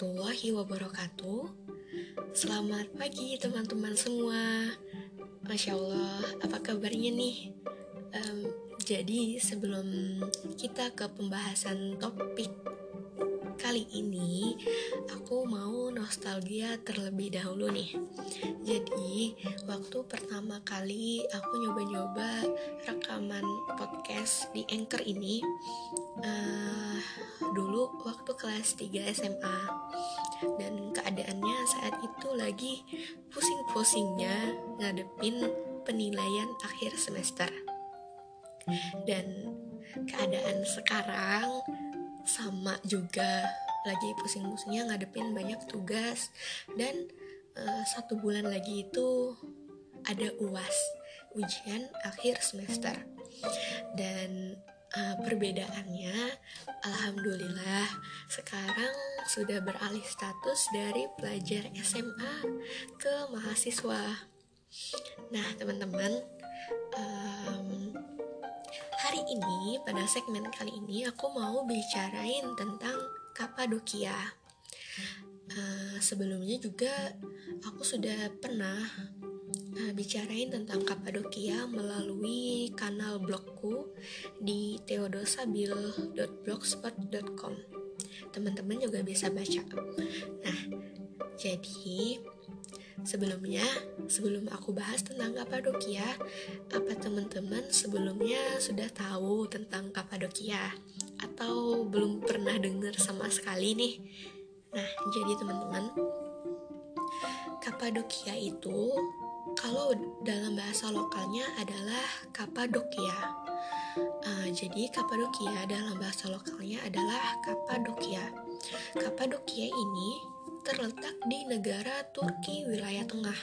warahmatullahi wabarakatuh Selamat pagi teman-teman semua Masya Allah, apa kabarnya nih? Um, jadi sebelum kita ke pembahasan topik kali ini aku mau nostalgia terlebih dahulu nih. Jadi, waktu pertama kali aku nyoba-nyoba rekaman podcast di Anchor ini uh, dulu waktu kelas 3 SMA. Dan keadaannya saat itu lagi pusing-pusingnya ngadepin penilaian akhir semester. Dan keadaan sekarang sama juga lagi pusing-pusingnya ngadepin banyak tugas. Dan uh, satu bulan lagi itu ada uas ujian akhir semester. Dan uh, perbedaannya alhamdulillah sekarang sudah beralih status dari pelajar SMA ke mahasiswa. Nah teman-teman um, Hari ini, pada segmen kali ini, aku mau bicarain tentang Kapadokia. Uh, sebelumnya juga aku sudah pernah uh, bicarain tentang Kapadokia melalui kanal blogku di theodosabil.blogspot.com. Teman-teman juga bisa baca. Nah, jadi Sebelumnya, sebelum aku bahas tentang Kapadokia, apa teman-teman sebelumnya sudah tahu tentang Kapadokia atau belum pernah dengar sama sekali nih? Nah, jadi teman-teman, Kapadokia itu kalau dalam bahasa lokalnya adalah Kapadokia. Uh, jadi Kapadokia dalam bahasa lokalnya adalah Kapadokia. Kapadokia ini terletak di negara Turki wilayah tengah.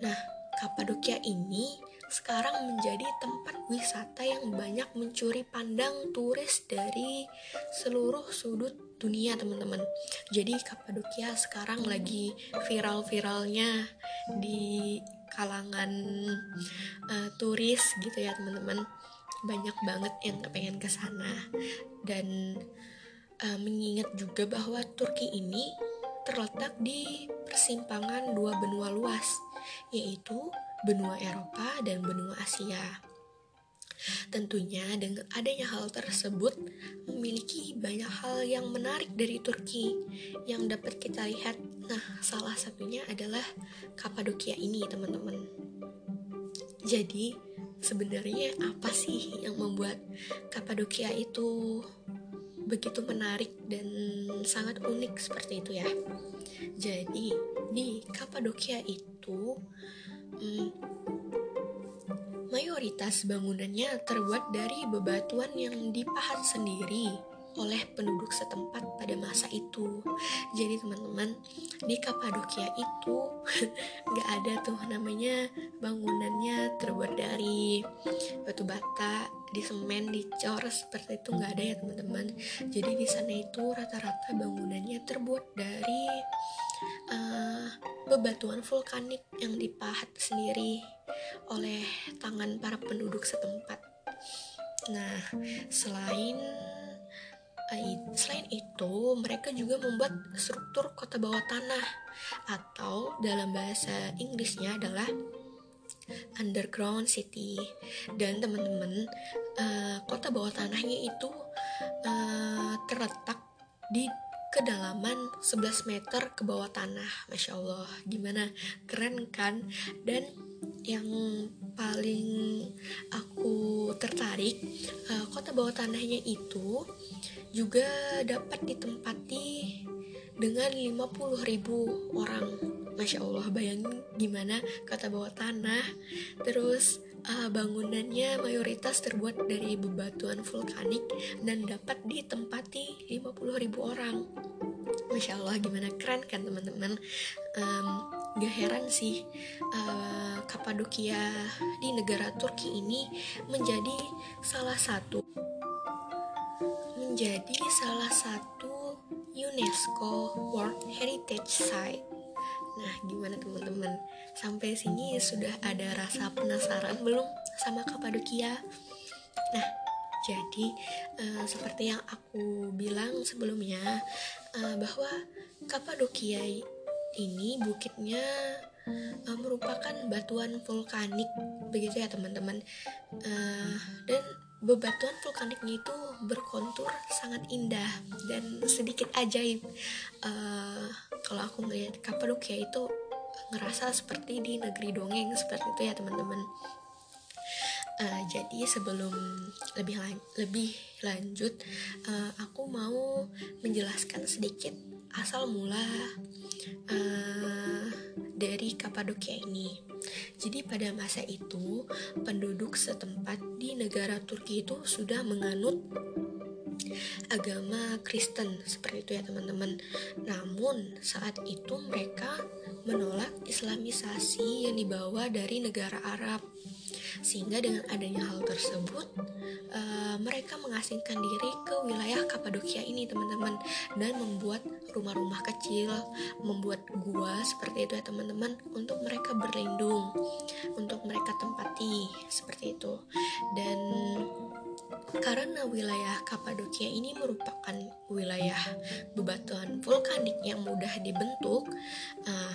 Nah, Kapadokia ini sekarang menjadi tempat wisata yang banyak mencuri pandang turis dari seluruh sudut dunia, teman-teman. Jadi Kapadokia sekarang lagi viral-viralnya di kalangan uh, turis gitu ya, teman-teman. Banyak banget yang kepengen ke sana dan uh, mengingat juga bahwa Turki ini terletak di persimpangan dua benua luas, yaitu benua Eropa dan benua Asia. Tentunya dengan adanya hal tersebut memiliki banyak hal yang menarik dari Turki yang dapat kita lihat. Nah, salah satunya adalah Kapadokia ini, teman-teman. Jadi, sebenarnya apa sih yang membuat Kapadokia itu begitu menarik dan sangat unik seperti itu ya. Jadi di Kapadokia itu hmm, mayoritas bangunannya terbuat dari bebatuan yang dipahat sendiri oleh penduduk setempat pada masa itu. Jadi teman-teman di Kapadokia itu nggak ada tuh namanya bangunannya terbuat dari batu bata, di semen, dicor seperti itu nggak ada ya teman-teman. Jadi di sana itu rata-rata bangunannya terbuat dari uh, bebatuan vulkanik yang dipahat sendiri oleh tangan para penduduk setempat. Nah, selain Selain itu, mereka juga membuat struktur kota bawah tanah atau dalam bahasa Inggrisnya adalah underground city. Dan teman-teman, uh, kota bawah tanahnya itu terletak di kedalaman 11 meter ke bawah tanah. Masya Allah, gimana? Keren kan? Dan yang paling aku tertarik, uh, kota bawah tanahnya itu juga dapat ditempati dengan 50 ribu orang. Masya Allah bayangin gimana kata bawah tanah. Terus uh, bangunannya mayoritas terbuat dari bebatuan vulkanik dan dapat ditempati 50 ribu orang. Masya Allah gimana keren kan teman-teman? Um, gak heran sih uh, Kapadokia di negara Turki ini menjadi salah satu menjadi salah satu UNESCO World Heritage Site. Nah, gimana teman-teman? Sampai sini sudah ada rasa penasaran belum sama Kapadokia? Nah, jadi uh, seperti yang aku bilang sebelumnya uh, bahwa Kapadokia ini bukitnya uh, merupakan batuan vulkanik begitu ya teman-teman dan bebatuan vulkaniknya itu berkontur sangat indah dan sedikit ajaib. Uh, kalau aku melihat Kapadokia itu ngerasa seperti di negeri dongeng seperti itu ya teman-teman uh, jadi sebelum lebih lan lebih lanjut uh, aku mau menjelaskan sedikit asal mula uh, dari Kapadokia ini. Jadi pada masa itu penduduk setempat di negara Turki itu sudah menganut agama Kristen seperti itu ya teman-teman. Namun saat itu mereka menolak Islamisasi yang dibawa dari negara Arab sehingga dengan adanya hal tersebut uh, mereka mengasingkan diri ke wilayah Kapadokia ini teman-teman. Dan membuat rumah-rumah kecil membuat gua seperti itu ya teman-teman untuk mereka berlindung untuk mereka tempati seperti itu. Dan karena wilayah Kapadokia ini merupakan wilayah bebatuan vulkanik yang mudah dibentuk, uh,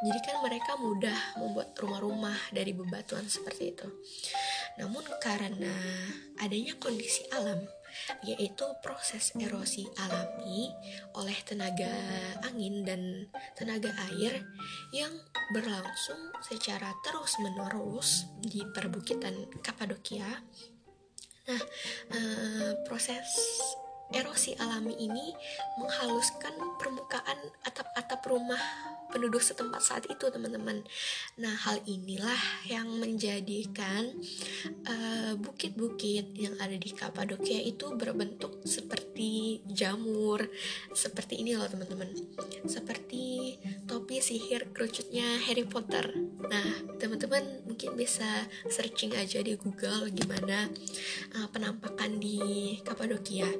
jadi kan mereka mudah membuat rumah-rumah dari bebatuan seperti itu. Namun karena adanya kondisi alam, yaitu proses erosi alami oleh tenaga angin dan tenaga air yang berlangsung secara terus-menerus di perbukitan Kapadokia. Nah, eh, proses erosi alami ini menghaluskan permukaan atap-atap rumah penduduk setempat saat itu teman-teman. Nah hal inilah yang menjadikan eh, bukit-bukit uh, yang ada di Kapadokia itu berbentuk seperti jamur. Seperti ini loh teman-teman. Seperti topi sihir kerucutnya Harry Potter. Nah teman-teman mungkin bisa searching aja di Google gimana uh, penampakan di Kapadokia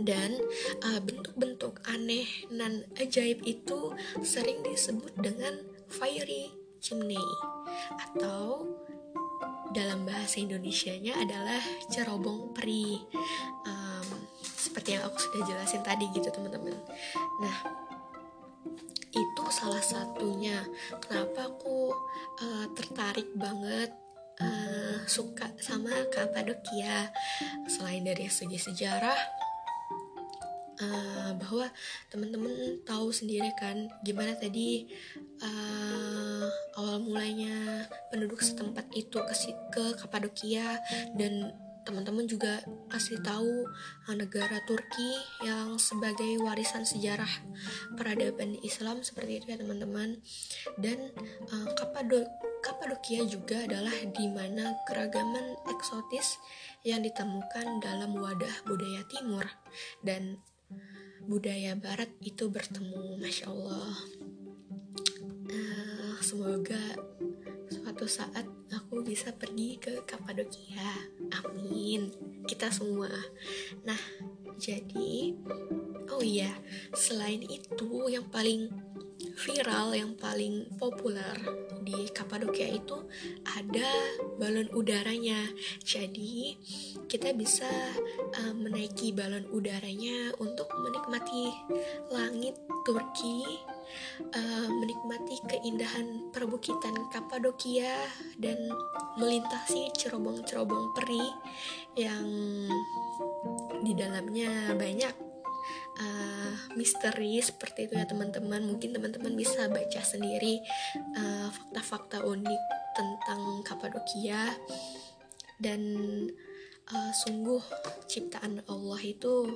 dan uh, bentuk-bentuk aneh dan ajaib itu sering disebut dengan fiery chimney. Atau dalam bahasa Indonesia-nya adalah cerobong peri. Um, seperti yang aku sudah jelasin tadi gitu teman-teman. Nah itu salah satunya kenapa aku uh, tertarik banget uh, suka sama Kapadokia selain dari segi sejarah uh, bahwa teman-teman tahu sendiri kan gimana tadi uh, awal mulanya penduduk setempat itu ke ke Kapadokia dan teman-teman juga kasih tahu uh, negara Turki yang sebagai warisan sejarah peradaban Islam seperti itu ya teman-teman. Dan uh, Kapado Kapadokia juga adalah di mana keragaman eksotis yang ditemukan dalam wadah budaya timur dan budaya barat itu bertemu masya Allah. Uh, semoga suatu saat aku bisa pergi ke Kapadokia. Amin. Kita semua. Nah jadi oh iya selain itu yang paling viral yang paling populer di Kapadokia itu ada balon udaranya. Jadi kita bisa uh, menaiki balon udaranya untuk menikmati langit Turki, uh, menikmati keindahan perbukitan Kapadokia dan melintasi cerobong-cerobong peri yang di dalamnya banyak uh, misteri seperti itu ya teman-teman. Mungkin teman-teman bisa baca sendiri eh, fakta-fakta unik tentang Kapadokia dan uh, sungguh ciptaan Allah itu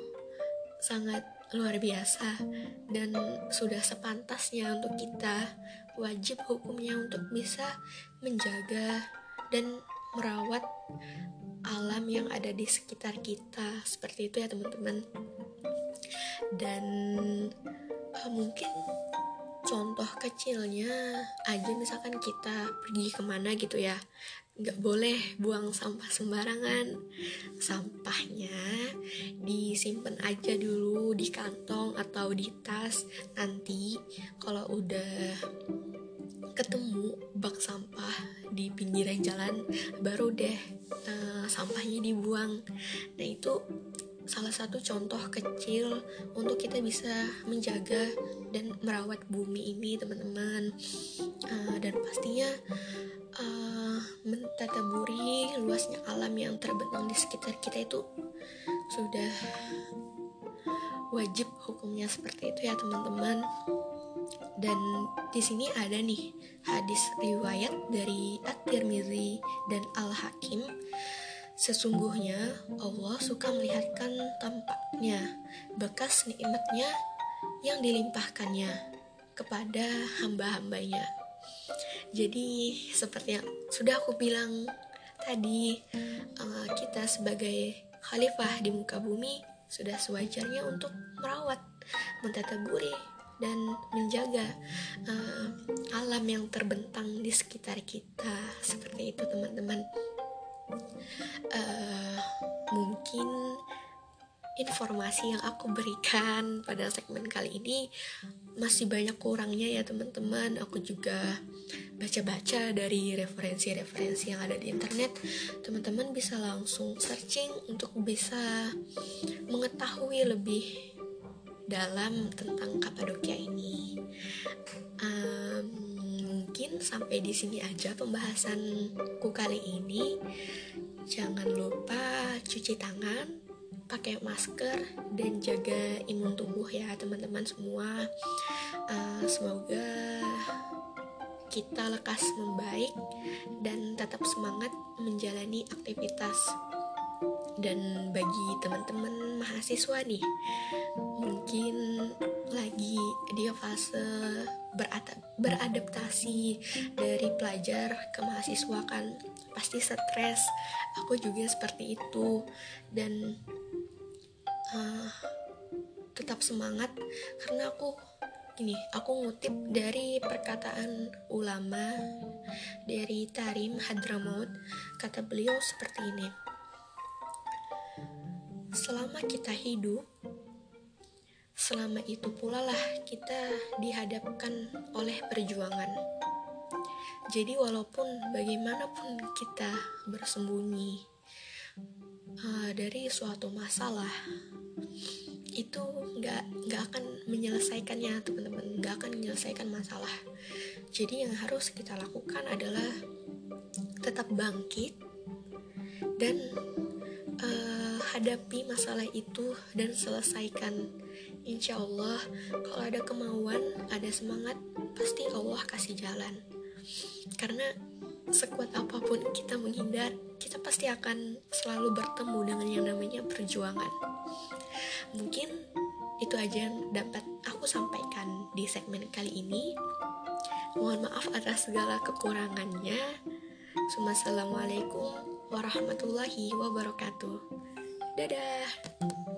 sangat luar biasa dan sudah sepantasnya untuk kita. Wajib hukumnya untuk bisa menjaga dan merawat alam yang ada di sekitar kita. Seperti itu ya teman-teman dan uh, mungkin contoh kecilnya aja misalkan kita pergi ke mana gitu ya. Nggak boleh buang sampah sembarangan. Sampahnya disimpan aja dulu di kantong atau di tas. Nanti kalau udah ketemu bak sampah di pinggiran jalan baru deh uh, sampahnya dibuang. Nah itu salah satu contoh kecil untuk kita bisa menjaga dan merawat bumi ini teman-teman. Uh, dan pastinya uh, mentataburi luasnya alam yang terbentang di sekitar kita itu sudah wajib hukumnya seperti itu ya teman-teman. Dan di sini ada nih hadis riwayat dari At-Tirmidzi dan Al-Hakim Sesungguhnya Allah suka melihatkan tampaknya bekas nikmatnya yang dilimpahkannya kepada hamba-hambanya. Jadi seperti yang sudah aku bilang tadi, eh, kita sebagai khalifah di muka bumi sudah sewajarnya untuk merawat, mentataburi, dan menjaga uh, alam yang terbentang di sekitar kita seperti itu teman-teman uh, mungkin informasi yang aku berikan pada segmen kali ini masih banyak kurangnya ya teman-teman. Aku juga baca-baca dari referensi-referensi yang ada di internet. Teman-teman bisa langsung searching untuk bisa mengetahui lebih dalam tentang Kapadokia ini. Um, mungkin sampai di sini aja pembahasanku kali ini. Jangan lupa cuci tangan, pakai masker, dan jaga imun tubuh ya teman-teman semua. Uh, semoga kita lekas membaik dan tetap semangat menjalani aktivitas dan bagi teman-teman mahasiswa nih mungkin lagi dia fase beradaptasi dari pelajar ke mahasiswa kan pasti stres. Aku juga seperti itu. Dan uh, tetap semangat karena aku gini aku ngutip dari perkataan ulama dari Tarim Hadramaut. Kata beliau seperti ini selama kita hidup, selama itu pula lah kita dihadapkan oleh perjuangan. Jadi walaupun bagaimanapun kita bersembunyi uh, dari suatu masalah, itu nggak nggak akan menyelesaikannya teman-teman, nggak akan menyelesaikan masalah. Jadi yang harus kita lakukan adalah tetap bangkit dan uh, hadapi masalah itu dan selesaikan. Insya Allah, kalau ada kemauan, ada semangat, pasti Allah kasih jalan. Karena sekuat apa pun kita menghindar, kita pasti akan selalu bertemu dengan yang namanya perjuangan. Mungkin itu aja yang dapat aku sampaikan di segmen kali ini. Mohon maaf atas segala kekurangannya. Assalamualaikum warahmatullahi wabarakatuh. Dadah.